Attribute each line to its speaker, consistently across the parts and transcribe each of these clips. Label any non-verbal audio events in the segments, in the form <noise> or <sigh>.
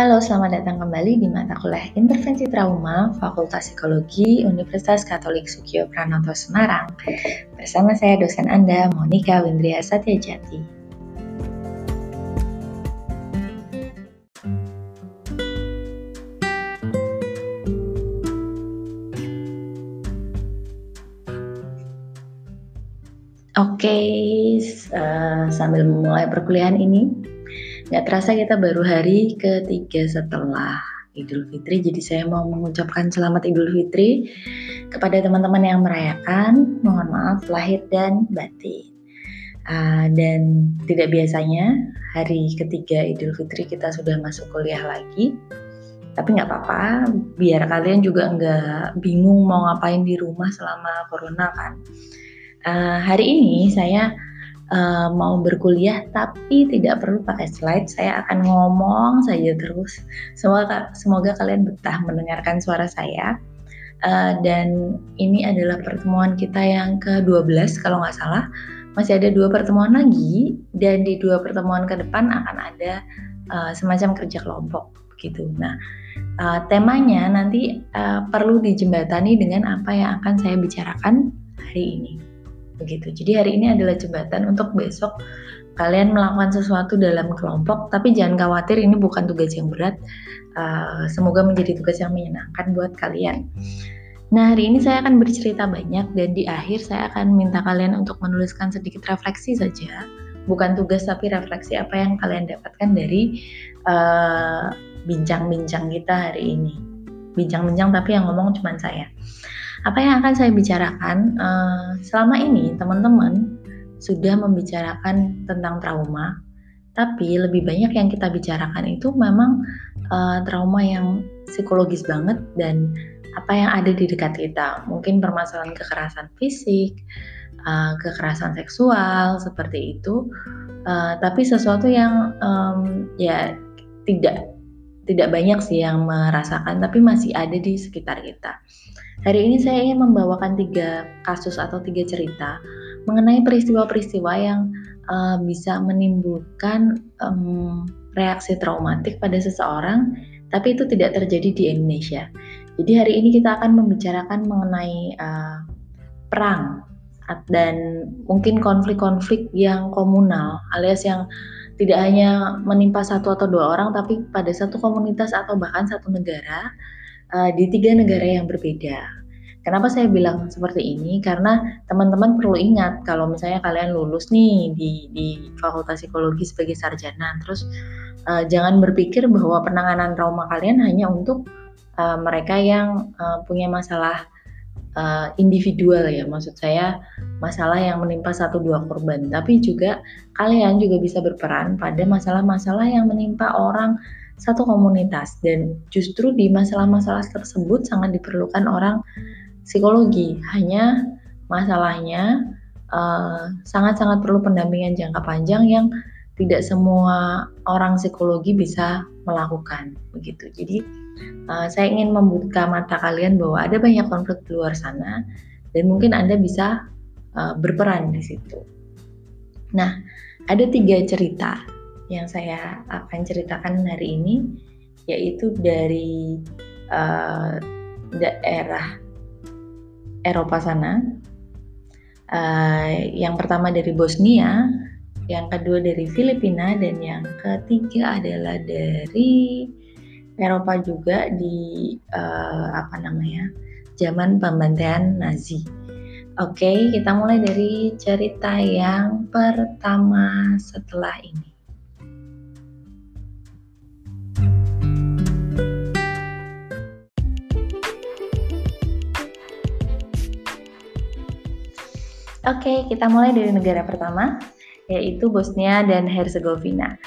Speaker 1: Halo, selamat datang kembali di mata kuliah Intervensi Trauma Fakultas Psikologi Universitas Katolik Sukio Pranoto Semarang. Bersama saya dosen Anda, Monika Windria Satyajati. Oke, okay, uh, eh, sambil memulai perkuliahan ini, Nggak terasa kita baru hari ketiga setelah Idul Fitri, jadi saya mau mengucapkan selamat Idul Fitri kepada teman-teman yang merayakan. Mohon maaf lahir dan batin. Uh, dan tidak biasanya hari ketiga Idul Fitri kita sudah masuk kuliah lagi. Tapi nggak apa-apa, biar kalian juga nggak bingung mau ngapain di rumah selama corona kan. Uh, hari ini saya uh, mau berkuliah tapi tidak perlu pakai slide. Saya akan ngomong saja terus. Semoga semoga kalian betah mendengarkan suara saya. Uh, dan ini adalah pertemuan kita yang ke-12 kalau nggak salah. Masih ada dua pertemuan lagi dan di dua pertemuan ke depan akan ada uh, semacam kerja kelompok gitu. Nah, uh, temanya nanti uh, perlu dijembatani dengan apa yang akan saya bicarakan hari ini begitu. Jadi hari ini adalah jembatan untuk besok kalian melakukan sesuatu dalam kelompok, tapi jangan khawatir ini bukan tugas yang berat. Uh, semoga menjadi tugas yang menyenangkan buat kalian. Nah, hari ini saya akan bercerita banyak dan di akhir saya akan minta kalian untuk menuliskan sedikit refleksi saja. Bukan tugas tapi refleksi apa yang kalian dapatkan dari eh, bincang-bincang uh, kita hari ini. Bincang-bincang tapi yang ngomong cuma saya. Apa yang akan saya bicarakan uh, selama ini teman-teman sudah membicarakan tentang trauma, tapi lebih banyak yang kita bicarakan itu memang uh, trauma yang psikologis banget dan apa yang ada di dekat kita. Mungkin permasalahan kekerasan fisik, uh, kekerasan seksual seperti itu, uh, tapi sesuatu yang um, ya tidak tidak banyak sih yang merasakan, tapi masih ada di sekitar kita. Hari ini saya ingin membawakan tiga kasus atau tiga cerita mengenai peristiwa-peristiwa yang uh, bisa menimbulkan um, reaksi traumatik pada seseorang, tapi itu tidak terjadi di Indonesia. Jadi hari ini kita akan membicarakan mengenai uh, perang dan mungkin konflik-konflik yang komunal, alias yang tidak hanya menimpa satu atau dua orang, tapi pada satu komunitas atau bahkan satu negara uh, di tiga negara yang berbeda. Kenapa saya bilang seperti ini? Karena teman-teman perlu ingat kalau misalnya kalian lulus nih di, di Fakultas Psikologi sebagai sarjana, terus uh, jangan berpikir bahwa penanganan trauma kalian hanya untuk uh, mereka yang uh, punya masalah uh, individual ya, maksud saya masalah yang menimpa satu dua korban, tapi juga kalian juga bisa berperan pada masalah-masalah yang menimpa orang satu komunitas. Dan justru di masalah-masalah tersebut sangat diperlukan orang psikologi. Hanya masalahnya eh, sangat-sangat uh, perlu pendampingan jangka panjang yang tidak semua orang psikologi bisa melakukan begitu. Jadi uh, saya ingin membuka mata kalian bahwa ada banyak konflik di luar sana dan mungkin Anda bisa uh, berperan di situ. Nah, ada tiga cerita yang saya akan ceritakan hari ini, yaitu dari uh, daerah Eropa sana. Uh, yang pertama dari Bosnia, yang kedua dari Filipina, dan yang ketiga adalah dari Eropa juga di uh, apa namanya zaman pembantaian Nazi. Oke, kita mulai dari cerita yang pertama setelah ini. Oke, kita mulai dari negara pertama, yaitu Bosnia dan Herzegovina.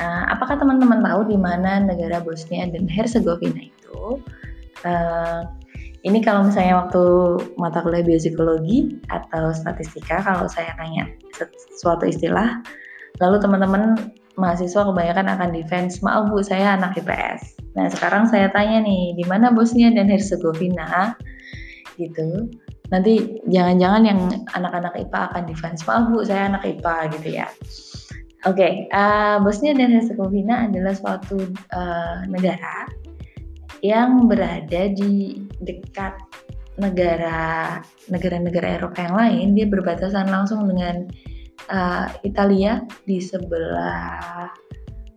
Speaker 1: Uh, apakah teman-teman tahu di mana negara Bosnia dan Herzegovina itu? Uh, ini kalau misalnya waktu mata kuliah biopsikologi atau statistika, kalau saya tanya suatu istilah, lalu teman-teman mahasiswa kebanyakan akan defense, maaf bu saya anak IPS. Nah sekarang saya tanya nih, di mana Bosnia dan Herzegovina? Gitu nanti jangan-jangan yang anak-anak IPA akan defense maaf bu saya anak IPA gitu ya Oke, okay, uh, Bosnia dan Herzegovina adalah suatu uh, negara yang berada di dekat negara negara-negara Eropa yang lain. Dia berbatasan langsung dengan uh, Italia di sebelah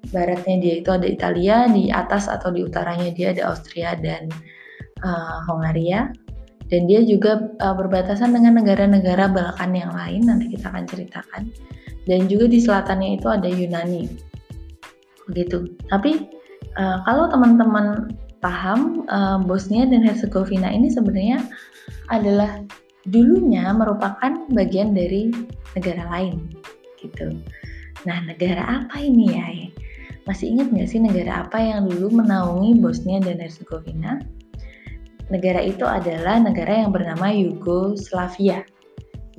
Speaker 1: baratnya dia itu ada Italia, di atas atau di utaranya dia ada Austria dan uh, Hongaria. Dan dia juga uh, berbatasan dengan negara-negara Balkan yang lain. Nanti kita akan ceritakan. Dan juga di selatannya itu ada Yunani. Begitu tapi uh, kalau teman-teman paham uh, Bosnia dan Herzegovina ini sebenarnya adalah dulunya merupakan bagian dari negara lain. Gitu. Nah negara apa ini ya masih ingat nggak sih negara apa yang dulu menaungi Bosnia dan Herzegovina negara itu adalah negara yang bernama Yugoslavia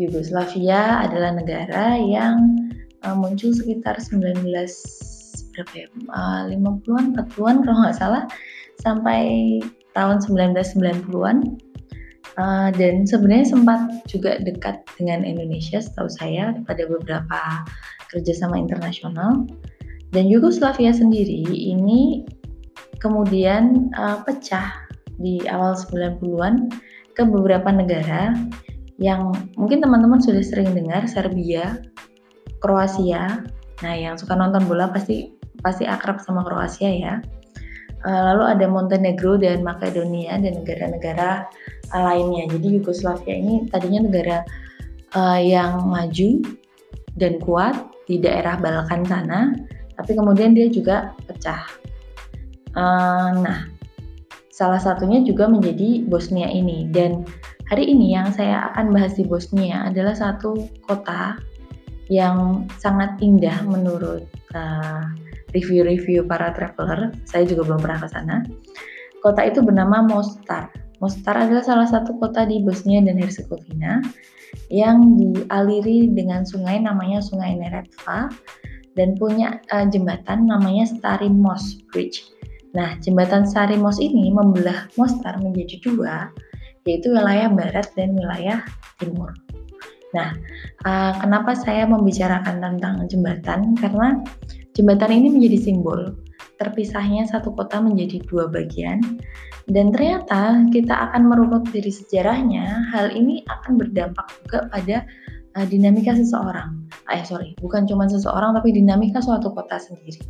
Speaker 1: Yugoslavia adalah negara yang uh, muncul sekitar 19 berapa ya? Uh, 50-an, 40-an kalau nggak salah sampai tahun 1990-an. Uh, dan sebenarnya sempat juga dekat dengan Indonesia setahu saya pada beberapa kerjasama internasional dan Yugoslavia sendiri ini kemudian uh, pecah di awal 90-an ke beberapa negara yang mungkin teman-teman sudah sering dengar Serbia, Kroasia. Nah, yang suka nonton bola pasti pasti akrab sama Kroasia ya. Uh, lalu ada Montenegro dan Makedonia dan negara-negara uh, lainnya. Jadi Yugoslavia ini tadinya negara uh, yang maju dan kuat di daerah Balkan sana, tapi kemudian dia juga pecah. Uh, nah, salah satunya juga menjadi Bosnia ini dan Hari ini yang saya akan bahas di Bosnia adalah satu kota yang sangat indah menurut uh, review-review para traveler. Saya juga belum pernah ke sana. Kota itu bernama Mostar. Mostar adalah salah satu kota di Bosnia dan Herzegovina yang dialiri dengan sungai namanya Sungai Neretva dan punya uh, jembatan namanya Stari Most Bridge. Nah, jembatan Stari Most ini membelah Mostar menjadi dua yaitu wilayah barat dan wilayah timur. Nah, uh, kenapa saya membicarakan tentang jembatan? Karena jembatan ini menjadi simbol terpisahnya satu kota menjadi dua bagian dan ternyata kita akan merunut dari sejarahnya hal ini akan berdampak juga pada uh, dinamika seseorang eh sorry bukan cuma seseorang tapi dinamika suatu kota sendiri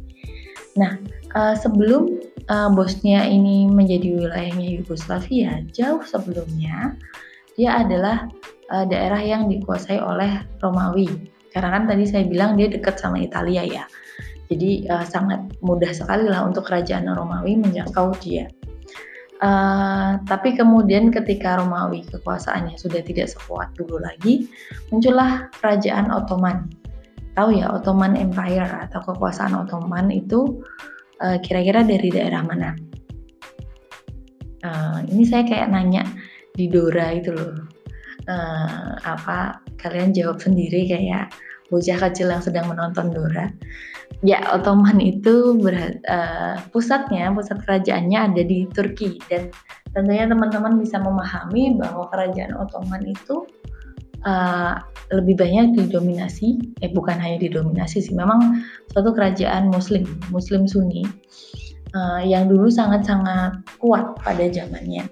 Speaker 1: nah uh, sebelum uh, Bosnia ini menjadi wilayahnya Yugoslavia, jauh sebelumnya dia adalah uh, daerah yang dikuasai oleh Romawi. Karena kan tadi saya bilang dia dekat sama Italia ya. Jadi uh, sangat mudah sekali lah untuk kerajaan Romawi menjangkau dia. Uh, tapi kemudian ketika Romawi kekuasaannya sudah tidak sekuat dulu lagi, muncullah kerajaan Ottoman. Tahu ya Ottoman Empire atau kekuasaan Ottoman itu eh, kira-kira dari daerah mana? Uh, ini saya kayak nanya di Dora itu loh. Uh, apa kalian jawab sendiri kayak bocah kecil yang sedang menonton Dora. Ya, Ottoman itu uh, pusatnya, pusat kerajaannya ada di Turki dan tentunya teman-teman bisa memahami bahwa kerajaan Ottoman itu uh, lebih banyak didominasi, eh bukan hanya didominasi sih, memang suatu kerajaan Muslim, Muslim Sunni uh, yang dulu sangat-sangat kuat pada zamannya.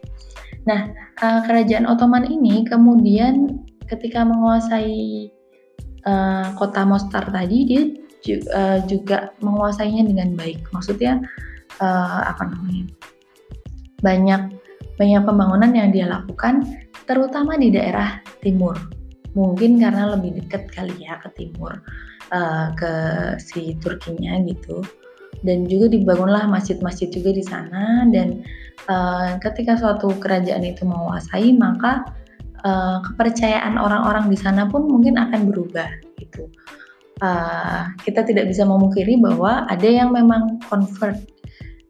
Speaker 1: Nah, uh, kerajaan Ottoman ini kemudian ketika menguasai uh, kota Mostar tadi, dia juga, uh, juga menguasainya dengan baik. Maksudnya uh, apa namanya? Banyak banyak pembangunan yang dia lakukan, terutama di daerah timur mungkin karena lebih dekat kali ya ke timur uh, ke si Turkinya gitu. Dan juga dibangunlah masjid-masjid juga di sana. Dan uh, ketika suatu kerajaan itu menguasai maka uh, kepercayaan orang-orang di sana pun mungkin akan berubah gitu. Uh, kita tidak bisa memungkiri bahwa ada yang memang convert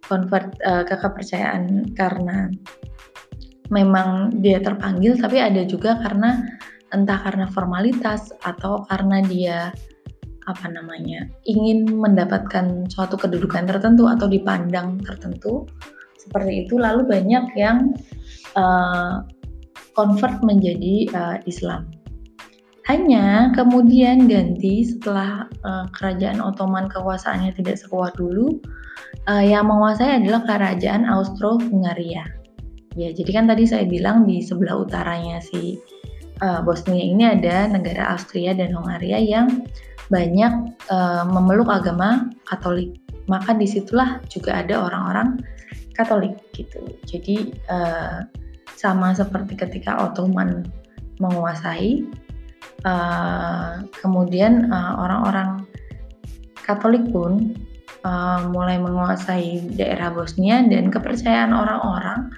Speaker 1: convert uh, ke kepercayaan karena memang dia terpanggil tapi ada juga karena entah karena formalitas atau karena dia apa namanya ingin mendapatkan suatu kedudukan tertentu atau dipandang tertentu seperti itu lalu banyak yang uh, convert menjadi uh, Islam Hanya kemudian ganti setelah uh, kerajaan Ottoman kekuasaannya tidak sekuat dulu, uh, yang menguasai adalah kerajaan Austro-Hungaria. Ya, jadi kan tadi saya bilang di sebelah utaranya si uh, Bosnia ini ada negara Austria dan Hungaria yang banyak uh, memeluk agama Katolik. Maka di situlah juga ada orang-orang Katolik gitu. Jadi uh, sama seperti ketika Ottoman menguasai, uh, kemudian uh, orang-orang Katolik pun uh, mulai menguasai daerah Bosnia dan kepercayaan orang-orang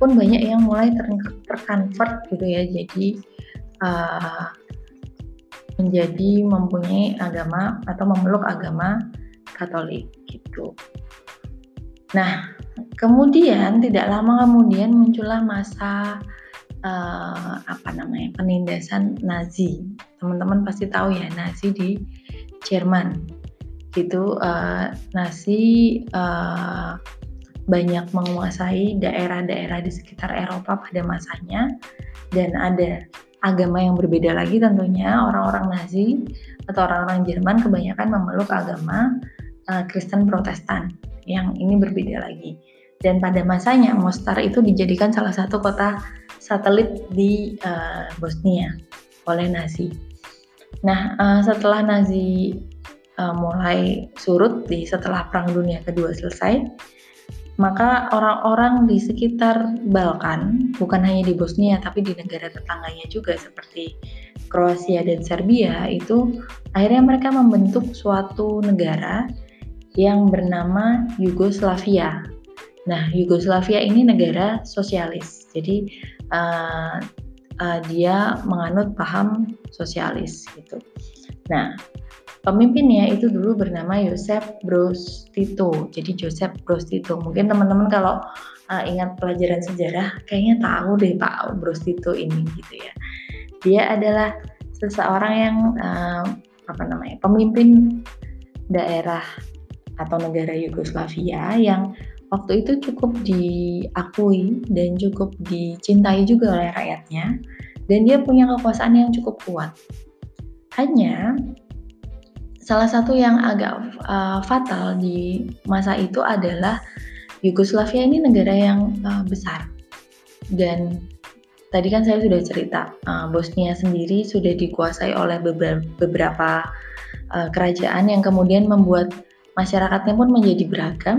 Speaker 1: pun banyak yang mulai terkonvert gitu ya. Jadi uh, menjadi mempunyai agama atau memeluk agama Katolik gitu. Nah, kemudian tidak lama kemudian muncullah masa uh, apa namanya penindasan Nazi. Teman-teman pasti tahu ya Nazi di Jerman. Gitu uh, Nazi uh, banyak menguasai daerah-daerah di sekitar Eropa pada masanya dan ada agama yang berbeda lagi tentunya orang-orang Nazi atau orang-orang Jerman kebanyakan memeluk agama uh, Kristen Protestan yang ini berbeda lagi. Dan pada masanya Mostar itu dijadikan salah satu kota satelit di uh, Bosnia oleh Nazi. Nah, uh, setelah Nazi uh, mulai surut di setelah Perang Dunia Kedua selesai, maka orang-orang di sekitar Balkan, bukan hanya di Bosnia tapi di negara tetangganya juga seperti Kroasia dan Serbia itu akhirnya mereka membentuk suatu negara yang bernama Yugoslavia Nah, Yugoslavia ini negara sosialis, jadi uh, uh, dia menganut paham sosialis gitu. Nah, pemimpinnya itu dulu bernama Josep Broz Tito. Jadi Josep Broz Tito. Mungkin teman-teman kalau uh, ingat pelajaran sejarah, kayaknya tahu deh Pak Broz Tito ini gitu ya. Dia adalah seseorang yang uh, apa namanya pemimpin daerah atau negara Yugoslavia yang waktu itu cukup diakui dan cukup dicintai juga oleh rakyatnya dan dia punya kekuasaan yang cukup kuat. Hanya salah satu yang agak uh, fatal di masa itu adalah Yugoslavia ini negara yang uh, besar. Dan tadi kan saya sudah cerita uh, Bosnia sendiri sudah dikuasai oleh beberapa uh, kerajaan yang kemudian membuat masyarakatnya pun menjadi beragam.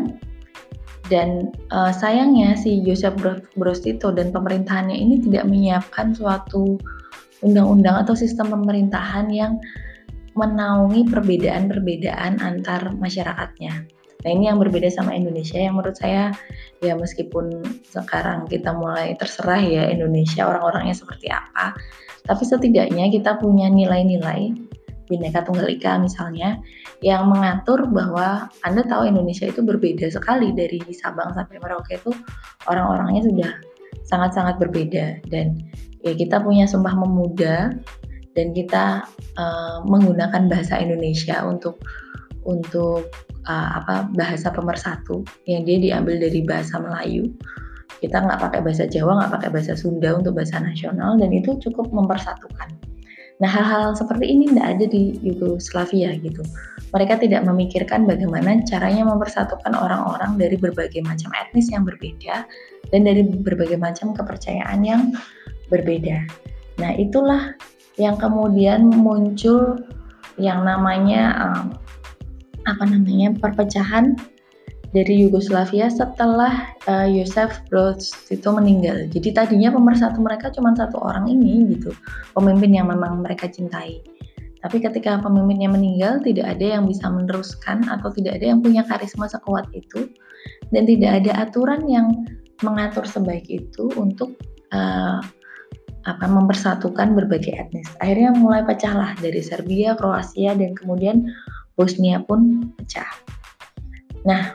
Speaker 1: Dan uh, sayangnya si Joseph Broz Tito dan pemerintahannya ini tidak menyiapkan suatu undang-undang atau sistem pemerintahan yang menaungi perbedaan-perbedaan antar masyarakatnya. Nah ini yang berbeda sama Indonesia yang menurut saya ya meskipun sekarang kita mulai terserah ya Indonesia orang-orangnya seperti apa, tapi setidaknya kita punya nilai-nilai Bhinneka Tunggal Ika misalnya yang mengatur bahwa Anda tahu Indonesia itu berbeda sekali dari Sabang sampai Merauke itu orang-orangnya sudah sangat-sangat berbeda dan ya kita punya Sumpah Memuda dan kita uh, menggunakan bahasa Indonesia untuk untuk uh, apa bahasa pemersatu yang dia diambil dari bahasa Melayu kita nggak pakai bahasa Jawa nggak pakai bahasa Sunda untuk bahasa nasional dan itu cukup mempersatukan Nah, hal-hal seperti ini tidak ada di Yugoslavia gitu. Mereka tidak memikirkan bagaimana caranya mempersatukan orang-orang dari berbagai macam etnis yang berbeda dan dari berbagai macam kepercayaan yang berbeda. Nah, itulah yang kemudian muncul yang namanya um, apa namanya perpecahan dari Yugoslavia setelah uh, Yosef Broz itu meninggal. Jadi tadinya pemersatu mereka cuma satu orang ini gitu, pemimpin yang memang mereka cintai. Tapi ketika pemimpinnya meninggal, tidak ada yang bisa meneruskan atau tidak ada yang punya karisma sekuat itu, dan tidak ada aturan yang mengatur sebaik itu untuk uh, apa mempersatukan berbagai etnis. Akhirnya mulai pecahlah dari Serbia, Kroasia, dan kemudian Bosnia pun pecah. Nah,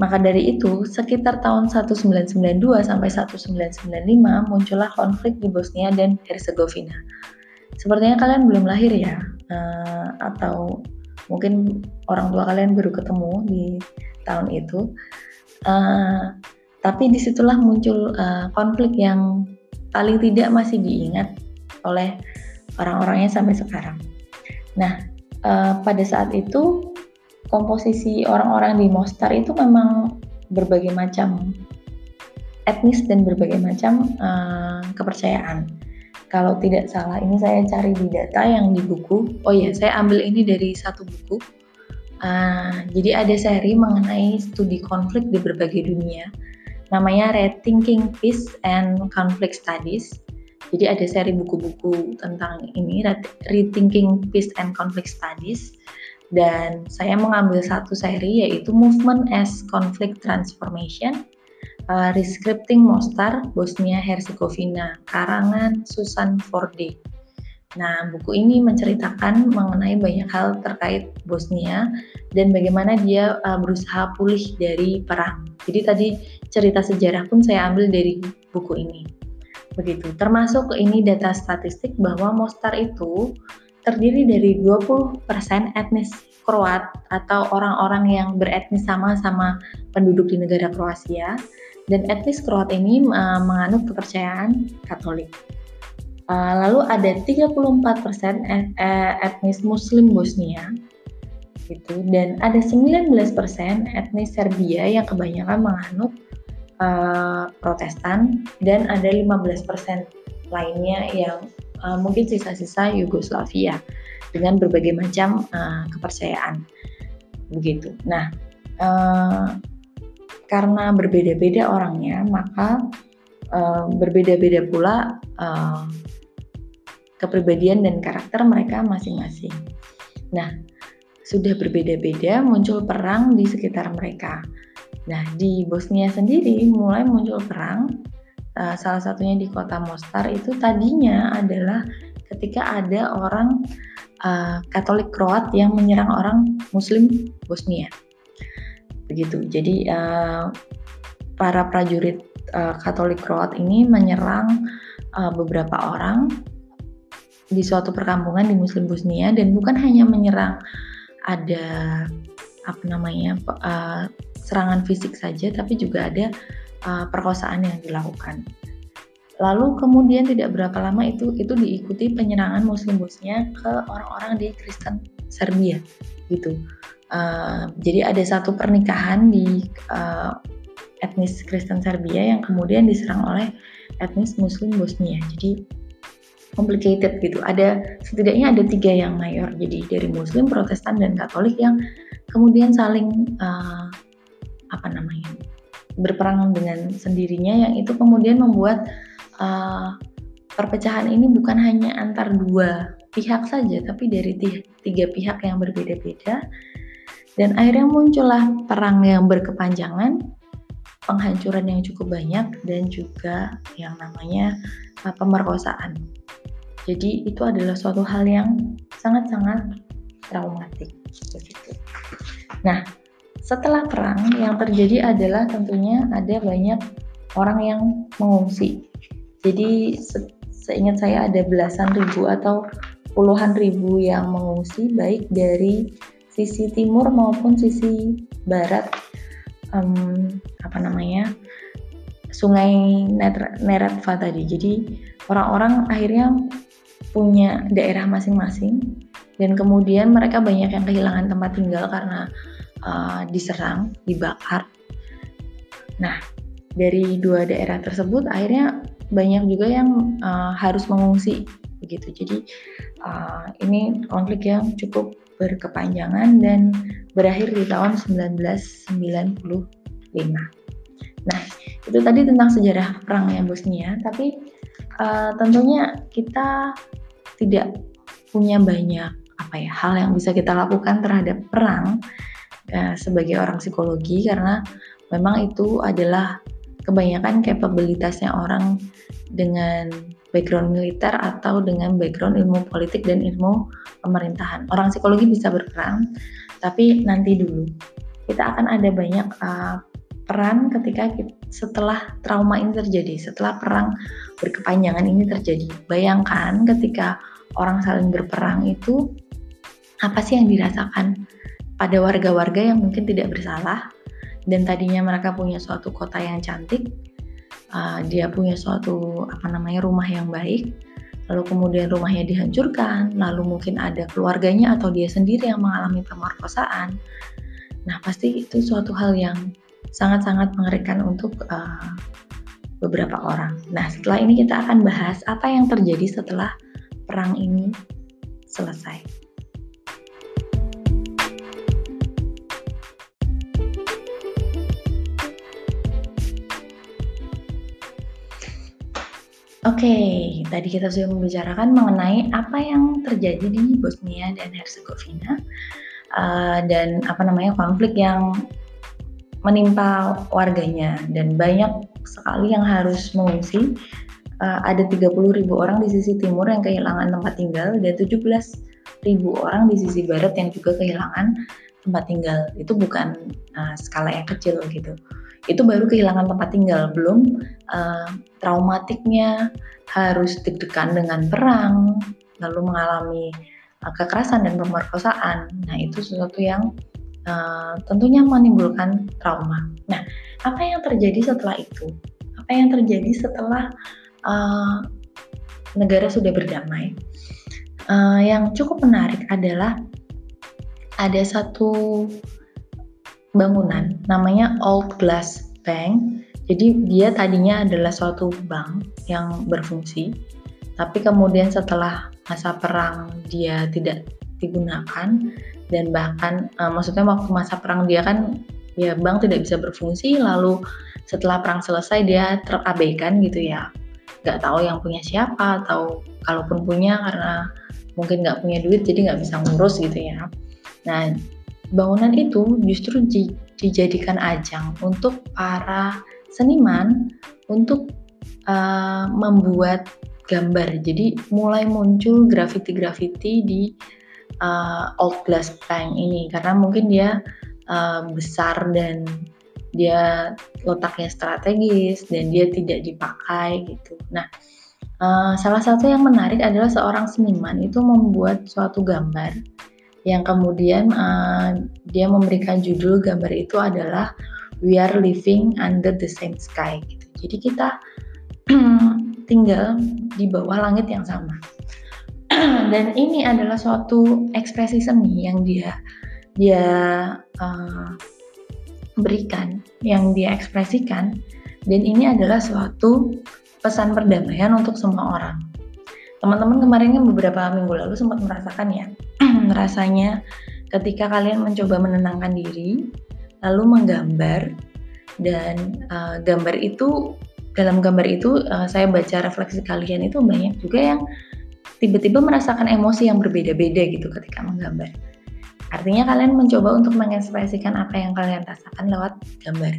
Speaker 1: maka dari itu, sekitar tahun 1992 sampai 1995 muncullah konflik di Bosnia dan Herzegovina. Sepertinya kalian belum lahir ya, uh, atau mungkin orang tua kalian baru ketemu di tahun itu. Uh, tapi di situlah muncul uh, konflik yang paling tidak masih diingat oleh orang-orangnya sampai sekarang. Nah, uh, pada saat itu komposisi orang-orang di Mostar itu memang berbagai macam etnis dan berbagai macam uh, kepercayaan. Kalau tidak salah, ini saya cari di data yang di buku. Oh ya, saya ambil ini dari satu buku. Uh, jadi ada seri mengenai studi konflik di berbagai dunia. Namanya Rethinking Peace and Conflict Studies. Jadi ada seri buku-buku tentang ini, Rethinking Peace and Conflict Studies. Dan saya mengambil satu seri yaitu Movement as Conflict Transformation uh, Rescripting Mostar, Bosnia Herzegovina, karangan Susan Forde. Nah, buku ini menceritakan mengenai banyak hal terkait Bosnia dan bagaimana dia uh, berusaha pulih dari perang. Jadi tadi cerita sejarah pun saya ambil dari buku ini. Begitu. Termasuk ini data statistik bahwa Mostar itu terdiri dari 20% etnis Kroat atau orang-orang yang beretnis sama sama penduduk di negara Kroasia dan etnis Kroat ini uh, menganut kepercayaan Katolik. Uh, lalu ada 34% et, eh, etnis Muslim Bosnia gitu dan ada 19% etnis Serbia yang kebanyakan menganut uh, Protestan dan ada 15% lainnya yang uh, mungkin sisa-sisa Yugoslavia dengan berbagai macam uh, kepercayaan begitu. Nah, uh, karena berbeda-beda orangnya, maka uh, berbeda-beda pula uh, kepribadian dan karakter mereka masing-masing. Nah, sudah berbeda-beda muncul perang di sekitar mereka. Nah, di Bosnia sendiri mulai muncul perang. Uh, salah satunya di kota Mostar itu tadinya adalah ketika ada orang uh, Katolik Kroat yang menyerang orang Muslim Bosnia begitu. Jadi uh, para prajurit uh, Katolik Kroat ini menyerang uh, beberapa orang di suatu perkampungan di Muslim Bosnia dan bukan hanya menyerang ada apa namanya serangan fisik saja, tapi juga ada uh, perkosaan yang dilakukan. Lalu kemudian tidak berapa lama itu itu diikuti penyerangan Muslim Bosnia ke orang-orang di Kristen Serbia gitu. Uh, jadi ada satu pernikahan di uh, etnis Kristen Serbia yang kemudian diserang oleh etnis Muslim Bosnia. Jadi complicated gitu. Ada setidaknya ada tiga yang mayor. Jadi dari Muslim, Protestan dan Katolik yang kemudian saling uh, apa namanya berperang dengan sendirinya yang itu kemudian membuat uh, perpecahan ini bukan hanya antar dua pihak saja, tapi dari tiga pihak yang berbeda-beda dan akhirnya muncullah perang yang berkepanjangan, penghancuran yang cukup banyak, dan juga yang namanya uh, pemerkosaan. Jadi itu adalah suatu hal yang sangat-sangat traumatik. Begitu. Nah, setelah perang yang terjadi adalah tentunya ada banyak orang yang mengungsi. Jadi se seingat saya ada belasan ribu atau puluhan ribu yang mengungsi baik dari sisi timur maupun sisi barat um, apa namanya sungai Neretva tadi. Jadi orang-orang akhirnya punya daerah masing-masing dan kemudian mereka banyak yang kehilangan tempat tinggal karena uh, diserang, dibakar. Nah, dari dua daerah tersebut akhirnya banyak juga yang uh, harus mengungsi begitu. Jadi uh, ini konflik yang cukup berkepanjangan dan berakhir di tahun 1995. Nah, itu tadi tentang sejarah perangnya Bosnia, tapi uh, tentunya kita tidak punya banyak apa ya hal yang bisa kita lakukan terhadap perang uh, sebagai orang psikologi karena memang itu adalah kebanyakan kapabilitasnya orang dengan background militer atau dengan background ilmu politik dan ilmu pemerintahan. Orang psikologi bisa berperan, tapi nanti dulu. Kita akan ada banyak uh, peran ketika kita, setelah trauma ini terjadi, setelah perang berkepanjangan ini terjadi. Bayangkan ketika orang saling berperang itu apa sih yang dirasakan pada warga-warga yang mungkin tidak bersalah dan tadinya mereka punya suatu kota yang cantik uh, dia punya suatu apa namanya rumah yang baik lalu kemudian rumahnya dihancurkan, lalu mungkin ada keluarganya atau dia sendiri yang mengalami pemerkosaan. Nah, pasti itu suatu hal yang sangat-sangat mengerikan untuk uh, beberapa orang. Nah, setelah ini kita akan bahas apa yang terjadi setelah perang ini selesai. Oke, tadi kita sudah membicarakan mengenai apa yang terjadi di Bosnia dan Herzegovina uh, dan apa namanya konflik yang menimpa warganya dan banyak sekali yang harus mengungsi. Uh, ada 30 ribu orang di sisi timur yang kehilangan tempat tinggal dan 17 ribu orang di sisi barat yang juga kehilangan tempat tinggal. Itu bukan uh, skala yang kecil gitu itu baru kehilangan tempat tinggal. Belum uh, traumatiknya harus deg-degan dengan perang lalu mengalami uh, kekerasan dan pemerkosaan. Nah itu sesuatu yang uh, tentunya menimbulkan trauma. Nah apa yang terjadi setelah itu? Apa yang terjadi setelah uh, negara sudah berdamai? Uh, yang cukup menarik adalah ada satu bangunan namanya Old Glass Bank. Jadi dia tadinya adalah suatu bank yang berfungsi, tapi kemudian setelah masa perang dia tidak digunakan dan bahkan uh, maksudnya waktu masa perang dia kan ya bank tidak bisa berfungsi lalu setelah perang selesai dia terabaikan gitu ya nggak tahu yang punya siapa atau kalaupun punya karena mungkin nggak punya duit jadi nggak bisa ngurus gitu ya nah bangunan itu justru di, dijadikan ajang untuk para seniman untuk uh, membuat gambar. Jadi mulai muncul graffiti-graffiti di uh, Old Glass Bank ini karena mungkin dia uh, besar dan dia letaknya strategis dan dia tidak dipakai gitu. Nah, uh, salah satu yang menarik adalah seorang seniman itu membuat suatu gambar yang kemudian uh, dia memberikan judul gambar itu adalah We Are Living Under the Same Sky. Gitu. Jadi kita <clears throat> tinggal di bawah langit yang sama. <clears throat> Dan ini adalah suatu ekspresi seni yang dia dia uh, berikan, yang dia ekspresikan, dan ini adalah suatu pesan perdamaian untuk semua orang. Teman-teman kemarin kan beberapa minggu lalu sempat merasakan ya, rasanya ketika kalian mencoba menenangkan diri, lalu menggambar dan uh, gambar itu dalam gambar itu uh, saya baca refleksi kalian itu banyak juga yang tiba-tiba merasakan emosi yang berbeda-beda gitu ketika menggambar. Artinya kalian mencoba untuk mengekspresikan apa yang kalian rasakan lewat gambar.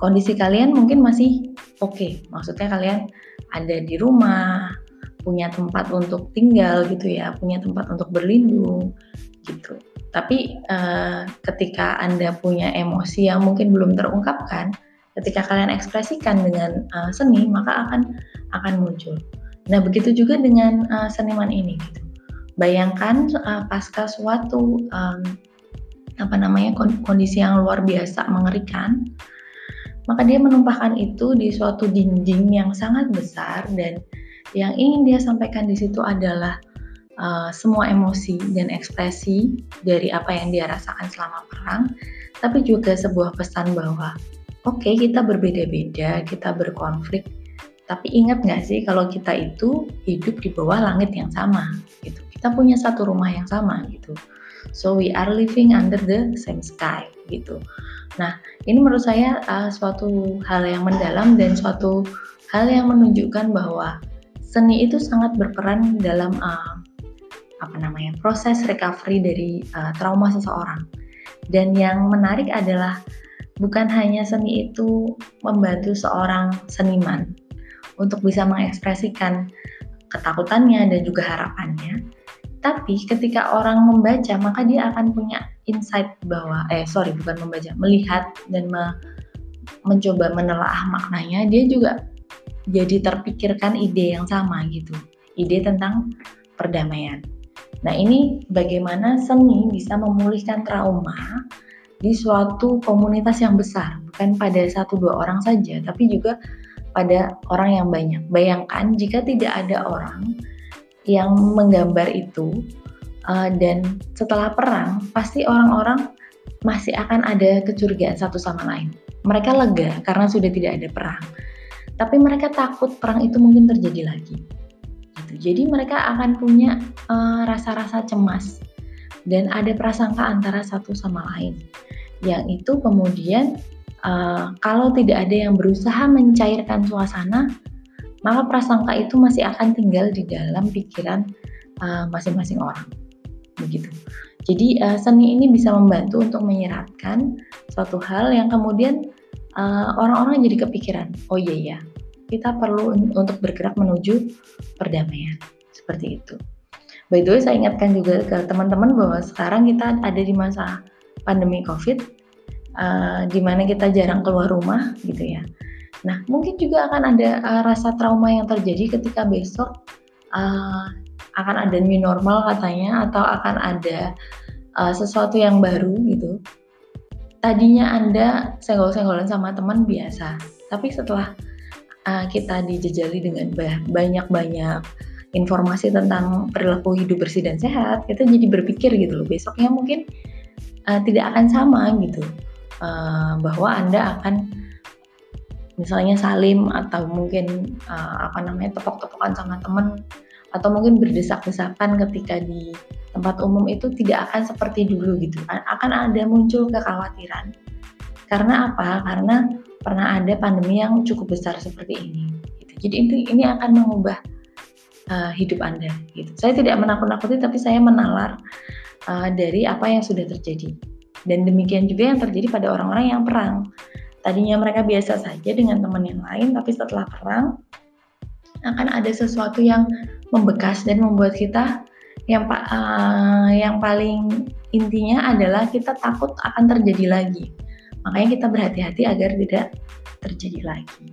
Speaker 1: Kondisi kalian mungkin masih oke, okay. maksudnya kalian ada di rumah, punya tempat untuk tinggal gitu ya, punya tempat untuk berlindung gitu. Tapi uh, ketika Anda punya emosi yang mungkin belum terungkapkan, ketika kalian ekspresikan dengan uh, seni, maka akan akan muncul. Nah, begitu juga dengan uh, seniman ini gitu. Bayangkan uh, pasca suatu um, apa namanya kondisi yang luar biasa mengerikan, maka dia menumpahkan itu di suatu dinding yang sangat besar dan yang ingin dia sampaikan di situ adalah uh, semua emosi dan ekspresi dari apa yang dia rasakan selama perang, tapi juga sebuah pesan bahwa oke okay, kita berbeda-beda, kita berkonflik, tapi ingat nggak sih kalau kita itu hidup di bawah langit yang sama, gitu. Kita punya satu rumah yang sama, gitu. So we are living under the same sky, gitu. Nah, ini menurut saya uh, suatu hal yang mendalam dan suatu hal yang menunjukkan bahwa seni itu sangat berperan dalam uh, apa namanya proses recovery dari uh, trauma seseorang. Dan yang menarik adalah bukan hanya seni itu membantu seorang seniman untuk bisa mengekspresikan ketakutannya dan juga harapannya, tapi ketika orang membaca maka dia akan punya insight bahwa eh sorry bukan membaca melihat dan me, mencoba menelaah maknanya dia juga jadi terpikirkan ide yang sama gitu, ide tentang perdamaian. Nah ini bagaimana seni bisa memulihkan trauma di suatu komunitas yang besar, bukan pada satu dua orang saja, tapi juga pada orang yang banyak. Bayangkan jika tidak ada orang yang menggambar itu uh, dan setelah perang pasti orang-orang masih akan ada kecurigaan satu sama lain. Mereka lega karena sudah tidak ada perang. Tapi mereka takut perang itu mungkin terjadi lagi. Gitu. Jadi mereka akan punya uh, rasa-rasa uh, cemas dan ada prasangka antara satu sama lain. Yang itu kemudian uh, kalau tidak ada yang berusaha mencairkan suasana, maka prasangka itu masih akan tinggal di dalam pikiran uh, masing-masing uh, orang. Begitu. Jadi uh, seni ini bisa membantu untuk menyeratkan suatu hal yang kemudian orang-orang uh, jadi kepikiran, oh iya ya, kita perlu untuk bergerak menuju perdamaian seperti itu. By the way, saya ingatkan juga ke teman-teman bahwa sekarang kita ada di masa pandemi COVID, uh, di mana kita jarang keluar rumah, gitu ya. Nah, mungkin juga akan ada uh, rasa trauma yang terjadi ketika besok uh, akan ada new normal katanya, atau akan ada uh, sesuatu yang baru gitu. Tadinya Anda senggol-senggolan sama teman biasa, tapi setelah uh, kita dijejali dengan banyak-banyak informasi tentang perilaku hidup bersih dan sehat, kita jadi berpikir gitu loh, besoknya mungkin uh, tidak akan sama gitu, uh, bahwa Anda akan misalnya salim atau mungkin uh, apa namanya tepok-tepokan sama teman atau mungkin berdesak-desakan ketika di tempat umum itu tidak akan seperti dulu gitu akan ada muncul kekhawatiran karena apa karena pernah ada pandemi yang cukup besar seperti ini gitu. jadi ini ini akan mengubah uh, hidup Anda gitu. Saya tidak menakut-nakuti tapi saya menalar uh, dari apa yang sudah terjadi. Dan demikian juga yang terjadi pada orang-orang yang perang. Tadinya mereka biasa saja dengan teman yang lain, tapi setelah perang akan ada sesuatu yang membekas dan membuat kita yang uh, yang paling intinya adalah kita takut akan terjadi lagi. Makanya kita berhati-hati agar tidak terjadi lagi.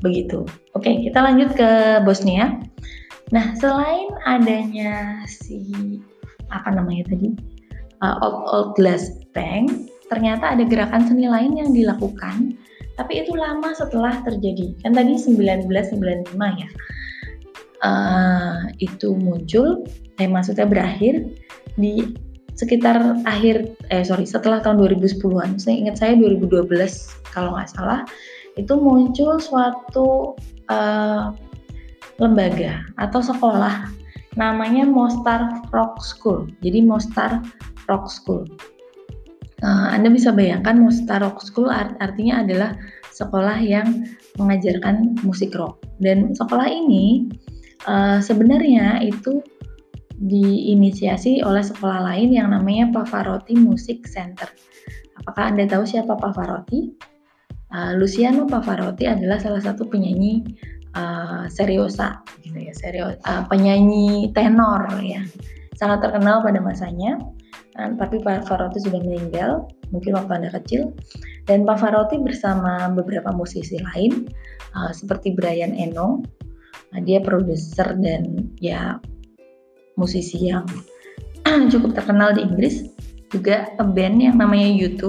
Speaker 1: Begitu. Oke, kita lanjut ke Bosnia. Nah, selain adanya si apa namanya tadi uh, old old glass bank, ternyata ada gerakan seni lain yang dilakukan, tapi itu lama setelah terjadi. Kan tadi 1995 ya. Uh, itu muncul, eh maksudnya berakhir di sekitar akhir eh sorry setelah tahun 2010-an. Saya ingat saya 2012 kalau nggak salah itu muncul suatu uh, lembaga atau sekolah namanya Mostar Rock School. Jadi Mostar Rock School. Uh, Anda bisa bayangkan Mostar Rock School art artinya adalah sekolah yang mengajarkan musik rock. Dan sekolah ini uh, sebenarnya itu diinisiasi oleh sekolah lain yang namanya Pavarotti Music Center. Apakah Anda tahu siapa Pavarotti? Uh, Luciano Pavarotti adalah salah satu penyanyi uh, seriosa gitu ya serius uh, penyanyi tenor ya sangat terkenal pada masanya uh, tapi Pavarotti sudah meninggal mungkin waktu anda kecil. Dan Pavarotti bersama beberapa musisi lain uh, seperti Brian Eno uh, dia produser dan ya musisi yang <clears throat> cukup terkenal di Inggris. Juga band yang namanya U2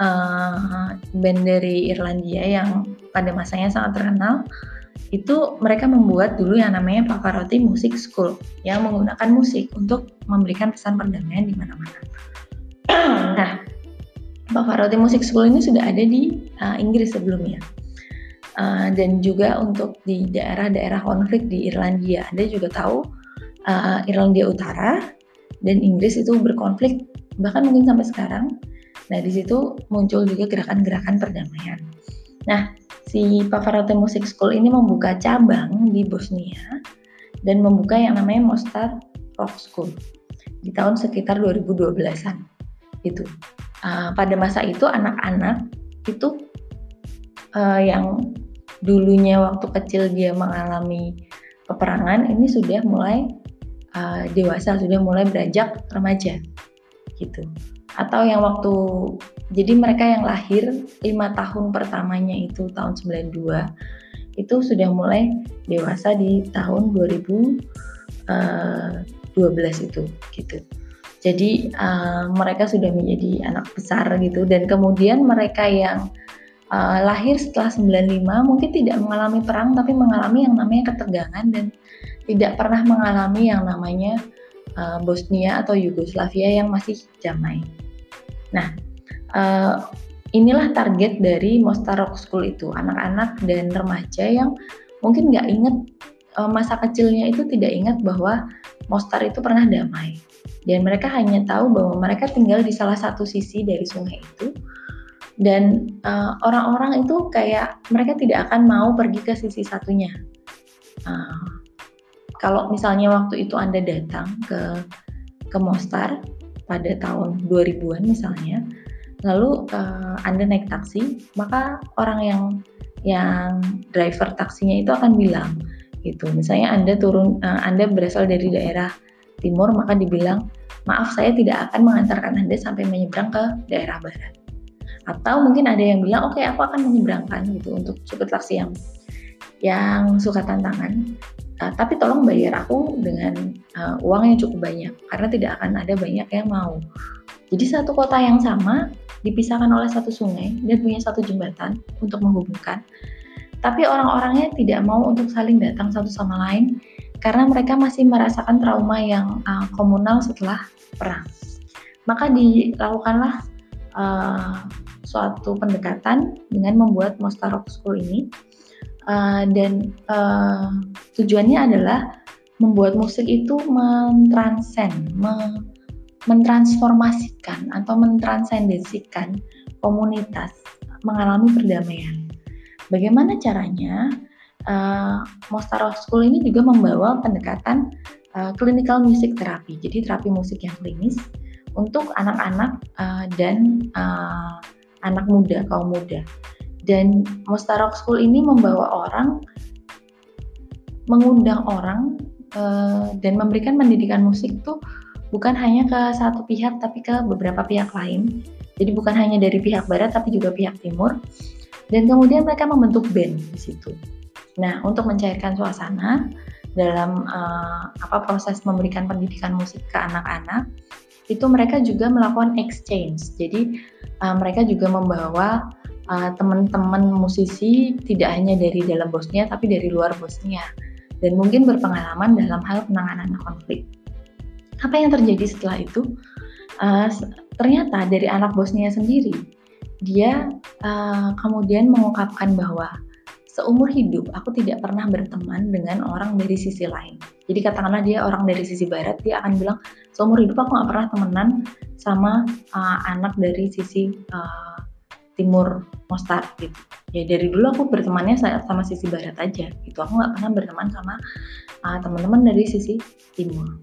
Speaker 1: uh, band dari Irlandia yang pada masanya sangat terkenal itu mereka membuat dulu yang namanya Pavarotti Music School yang menggunakan musik untuk memberikan pesan perdamaian di mana-mana. <clears throat> nah, Pavarotti Music School ini sudah ada di uh, Inggris sebelumnya. Uh, dan juga untuk di daerah-daerah konflik di Irlandia. Anda juga tahu uh, Irlandia Utara dan Inggris itu berkonflik bahkan mungkin sampai sekarang. Nah, di situ muncul juga gerakan-gerakan perdamaian. Nah, si Pavarotti Music School ini membuka cabang di Bosnia dan membuka yang namanya Mostar Rock School di tahun sekitar 2012-an itu. Uh, pada masa itu anak-anak itu uh, yang dulunya waktu kecil dia mengalami peperangan ini sudah mulai uh, dewasa, sudah mulai beranjak remaja. Gitu. Atau yang waktu jadi mereka yang lahir lima tahun pertamanya itu tahun 92 itu sudah mulai dewasa di tahun 2012 eh, itu gitu jadi uh, mereka sudah menjadi anak besar gitu dan kemudian mereka yang uh, lahir setelah 95 mungkin tidak mengalami perang tapi mengalami yang namanya ketegangan dan tidak pernah mengalami yang namanya uh, Bosnia atau Yugoslavia yang masih damai. Nah, uh, inilah target dari Mostar Rock School itu, anak-anak dan remaja yang mungkin nggak inget uh, masa kecilnya itu tidak ingat bahwa Mostar itu pernah damai. Dan mereka hanya tahu bahwa mereka tinggal di salah satu sisi dari sungai itu. Dan orang-orang uh, itu kayak mereka tidak akan mau pergi ke sisi satunya. Uh, kalau misalnya waktu itu Anda datang ke ke Mostar pada tahun 2000-an misalnya, lalu uh, Anda naik taksi, maka orang yang yang driver taksinya itu akan bilang gitu. Misalnya Anda turun uh, Anda berasal dari daerah timur, maka dibilang, "Maaf, saya tidak akan mengantarkan Anda sampai menyeberang ke daerah barat." Atau mungkin ada yang bilang, "Oke, okay, aku akan menyeberangkan gitu untuk supir taksi yang yang suka tantangan uh, tapi tolong bayar aku dengan uh, uang yang cukup banyak karena tidak akan ada banyak yang mau. Jadi satu kota yang sama dipisahkan oleh satu sungai dan punya satu jembatan untuk menghubungkan. Tapi orang-orangnya tidak mau untuk saling datang satu sama lain karena mereka masih merasakan trauma yang uh, komunal setelah perang. Maka dilakukanlah uh, suatu pendekatan dengan membuat Mostar Rock School ini uh, dan uh, tujuannya adalah membuat musik itu mentransen, me, mentransformasikan atau mentransendensikan komunitas mengalami perdamaian. Bagaimana caranya? Uh, Mostar School ini juga membawa pendekatan uh, clinical music therapy, jadi terapi musik yang klinis untuk anak-anak uh, dan uh, anak muda, kaum muda. Dan Mustarok School ini membawa orang, mengundang orang uh, dan memberikan pendidikan musik tuh bukan hanya ke satu pihak tapi ke beberapa pihak lain. Jadi bukan hanya dari pihak barat tapi juga pihak timur. Dan kemudian mereka membentuk band di situ. Nah, untuk mencairkan suasana dalam uh, apa proses memberikan pendidikan musik ke anak-anak, itu mereka juga melakukan exchange. Jadi uh, mereka juga membawa uh, teman-teman musisi tidak hanya dari dalam Bosnia tapi dari luar Bosnia dan mungkin berpengalaman dalam hal penanganan konflik. Apa yang terjadi setelah itu? Uh, ternyata dari anak Bosnia sendiri, dia uh, kemudian mengungkapkan bahwa seumur hidup aku tidak pernah berteman dengan orang dari sisi lain. Jadi katakanlah dia orang dari sisi barat, dia akan bilang seumur hidup aku nggak pernah temenan sama uh, anak dari sisi uh, timur Mostar gitu ya dari dulu aku bertemannya sama sisi barat aja gitu aku nggak pernah berteman sama uh, teman-teman dari sisi timur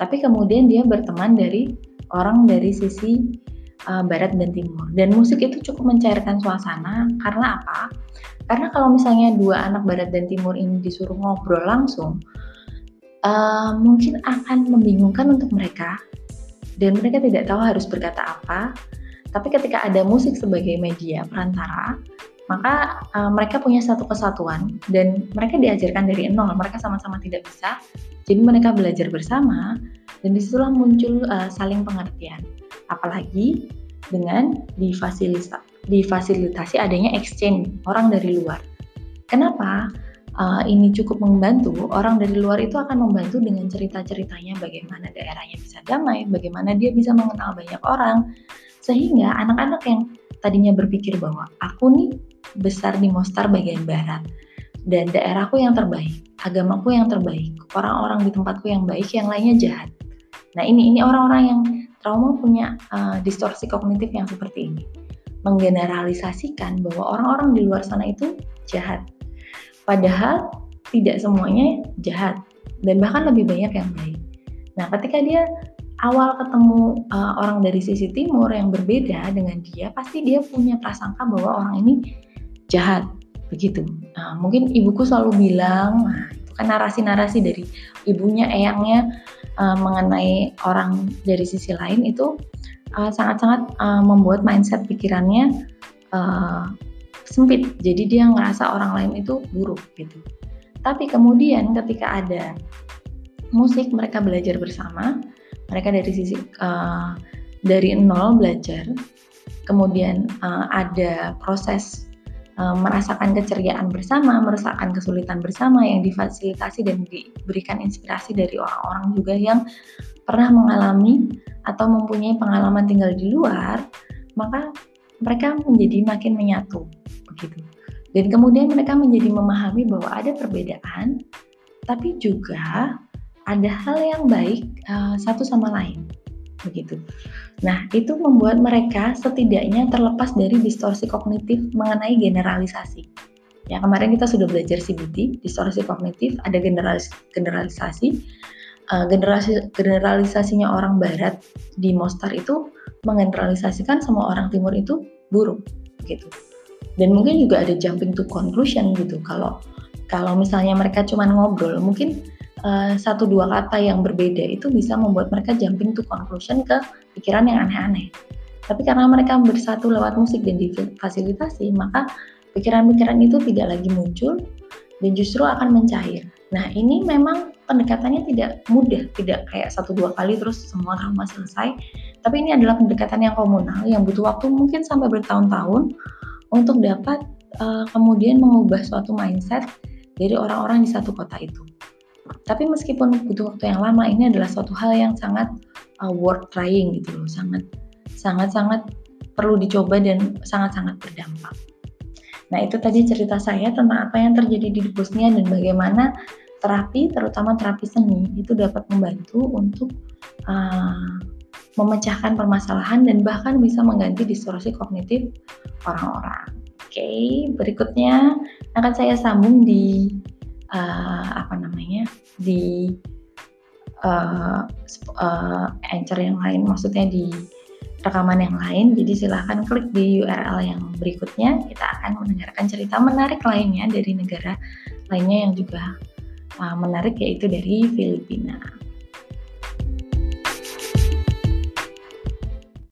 Speaker 1: tapi kemudian dia berteman dari orang dari sisi uh, barat dan timur. Dan musik itu cukup mencairkan suasana karena apa? Karena kalau misalnya dua anak barat dan timur ini disuruh ngobrol langsung uh, mungkin akan membingungkan untuk mereka. Dan mereka tidak tahu harus berkata apa. Tapi ketika ada musik sebagai media perantara, maka uh, mereka punya satu kesatuan. Dan mereka diajarkan dari nol. Mereka sama-sama tidak bisa, jadi mereka belajar bersama dan di situlah muncul uh, saling pengertian. Apalagi dengan difasilitasi, difasilitasi adanya exchange orang dari luar. Kenapa? uh, ini cukup membantu, orang dari luar itu akan membantu dengan cerita-ceritanya bagaimana daerahnya bisa damai, bagaimana dia bisa mengenal banyak orang, sehingga anak-anak yang tadinya berpikir bahwa aku nih besar di Mostar bagian barat dan daerahku yang terbaik, agamaku yang terbaik, orang-orang di tempatku yang baik, yang lainnya jahat. Nah ini ini orang-orang yang trauma punya uh, distorsi kognitif yang seperti ini, menggeneralisasikan bahwa orang-orang di luar sana itu jahat, padahal tidak semuanya jahat dan bahkan lebih banyak yang baik. Nah ketika dia awal ketemu uh, orang dari sisi timur yang berbeda dengan dia, pasti dia punya prasangka bahwa orang ini jahat, begitu. Nah, mungkin ibuku selalu bilang, itu kan narasi-narasi dari ibunya, eyangnya uh, mengenai orang dari sisi lain itu eh, sangat-sangat uh, uh, membuat mindset pikirannya uh, sempit. Jadi dia ngerasa orang lain itu buruk gitu. Tapi kemudian ketika ada musik mereka belajar bersama, mereka dari sisi uh, dari nol belajar kemudian uh, ada proses merasakan keceriaan bersama, merasakan kesulitan bersama yang difasilitasi dan diberikan inspirasi dari orang-orang juga yang pernah mengalami atau mempunyai pengalaman tinggal di luar, maka mereka menjadi makin menyatu begitu. Dan kemudian mereka menjadi memahami bahwa ada perbedaan, tapi juga ada hal yang baik uh, satu sama lain begitu. Nah, itu membuat mereka setidaknya terlepas dari distorsi kognitif mengenai generalisasi. Ya, kemarin kita sudah belajar CBT, distorsi kognitif, ada generalis generalisasi. Uh, generasi generalisasinya orang barat di Mostar itu menggeneralisasikan semua orang timur itu buruk gitu. Dan mungkin juga ada jumping to conclusion gitu. Kalau kalau misalnya mereka cuma ngobrol, mungkin uh, satu dua kata yang berbeda itu bisa membuat mereka jumping to conclusion ke pikiran yang aneh-aneh. Tapi karena mereka bersatu lewat musik dan difasilitasi, maka pikiran-pikiran itu tidak lagi muncul dan justru akan mencair. Nah, ini memang pendekatannya tidak mudah, tidak kayak satu dua kali terus semua trauma selesai. Tapi ini adalah pendekatan yang komunal yang butuh waktu mungkin sampai bertahun-tahun untuk dapat uh, kemudian mengubah suatu mindset dari orang-orang di satu kota itu. Tapi meskipun butuh waktu yang lama, ini adalah suatu hal yang sangat uh, worth trying gitu loh, sangat sangat sangat perlu dicoba dan sangat-sangat berdampak. Nah itu tadi cerita saya tentang apa yang terjadi di Bosnia dan bagaimana terapi, terutama terapi seni, itu dapat membantu untuk uh, memecahkan permasalahan dan bahkan bisa mengganti distorsi kognitif orang-orang. Oke, okay, berikutnya akan saya sambung di uh, apa namanya di uh, uh, anchor yang lain, maksudnya di rekaman yang lain. Jadi silahkan klik di URL yang berikutnya. Kita akan mendengarkan cerita menarik lainnya dari negara lainnya yang juga uh, menarik yaitu dari Filipina.